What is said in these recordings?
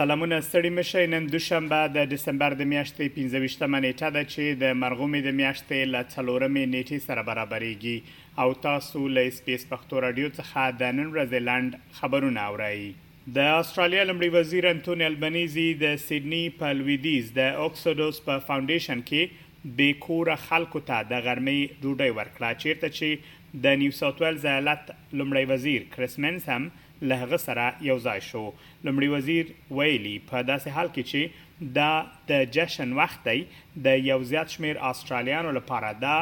سلامونه ستړي مه شئ نن دوشنبه د دسمبر د میاشتې 15مه نیټه ده چې د مرغومې د میاشتې له څلورمې نیټې سره برابرېږي او تاسو له اس بي اس پښتو راډیو څخه د نن ورځې لنډ خبرونه اورئ. د استرالیا لومړي وزیر انتوني البنیزي د سیډني په لویدیځ د اوکسوډوس په فاونډیشن کې بې کوره خلکو ته د غرمې ډوډۍ ورکړه، چیرته چې د نیو ساوت ویلز ایالت لومړی وزیر کریس مینز هم له هغه سره یو ځای شو. لومړي وزیر ویلي، په داسې حال کې چې دا د جشن وخت دی، د یو زیات شمېر آسټرالیانو لپاره دا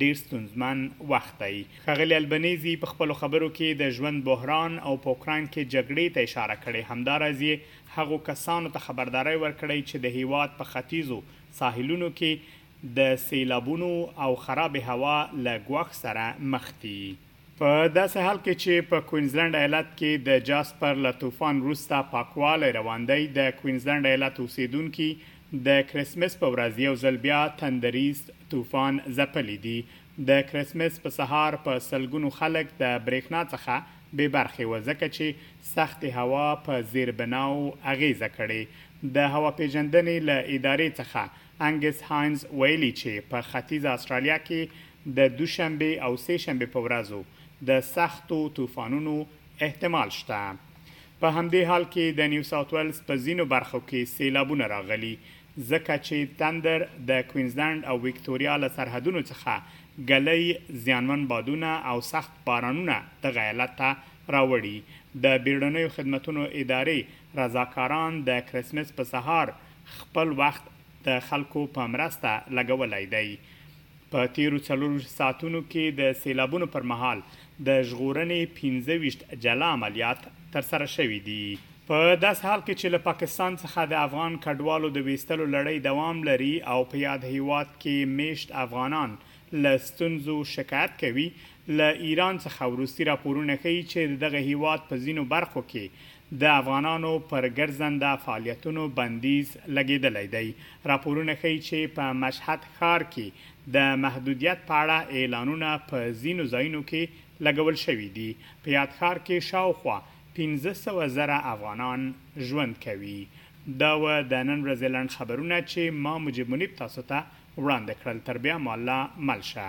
ډېر ستونزمن وخت دی. ښاغلي البنیزي په خپلو خبرو کې د ژوند بحران او په اوکراین کې جګړې ته اشاره کړې، همداراز یې هغو کسانو ته خبرداری ورکړی چې د هېواد په ختیځو ساحلونو کې د سېلابونو او خرابې هوا له ګواښ سره مخ دي. په داسې حال کې چې په کوینزلنډ ایالت کې د جاسپر له طوفان وروسته پاکوالی روان دی، د کوینزلنډ ایالت اوسېدونکي د کرسمس په ورځ یو ځل بیا تندریز طوفان ځپلي دي. د کرسمس په سهار په سلګونو خلک د برېښنا څخه بې برخې ول، ځکه چې سختې هوا په زیربناو اغېزه کړې. د هواپېژندنې له ادارې څخه انګس هاینز ویلي چې په ختیځه اسټرالیا کې د دوشنبې او سه شنبې په ورځو د سختو طوفانونو احتمال شته. په همدې حال کې د نیو ساوت ویلز په ځینو برخو کې سیلابونه راغلي، ځکه چې تندر د کوینزلنډ او ویکتوریا له سرحدونو څخه ګلۍ زیانمن بادونه او سخت بارانونه دغه ایالت ته راوړي. د بیړنیو خدمتونو ادارې رضاکاران د کرسمس په سهار خپل وخت د خلکو په مرسته لګولی دی. په تېرو څلور ویشت ساعتونو کې د سېلابونو پر مهال د ژغورنې پنځه ویشت جلا عملیات ترسره شوي دي. په داسې حال کې چې له پاکستان څخه د افغان کډوالو د وېستلو لړۍ دوام لري او په یاد هېواد کې مېشت افغانان له ستونزو شکایت کوي، له ایران څخه وروستي راپورونه ښيي چې د دغه هېواد په ځینو برخو کې د افغانانو پر ګرځنده فعالیتونو بندیز لګېدلی دی. راپورونه ښيي چې په مشهد ښار کې د محدودیت په اړه اعلانونه په ځینو ځایونو کې لګول شوي دي. په یاد ښار کې شاوخوا پنځه سوه زره افغانان ژوند کوي. دا وه د نن ورځې لنډ خبرونه چې ما مجیب منیب تاسو ته وړاندې کړل. تر بیا ماله مل شه.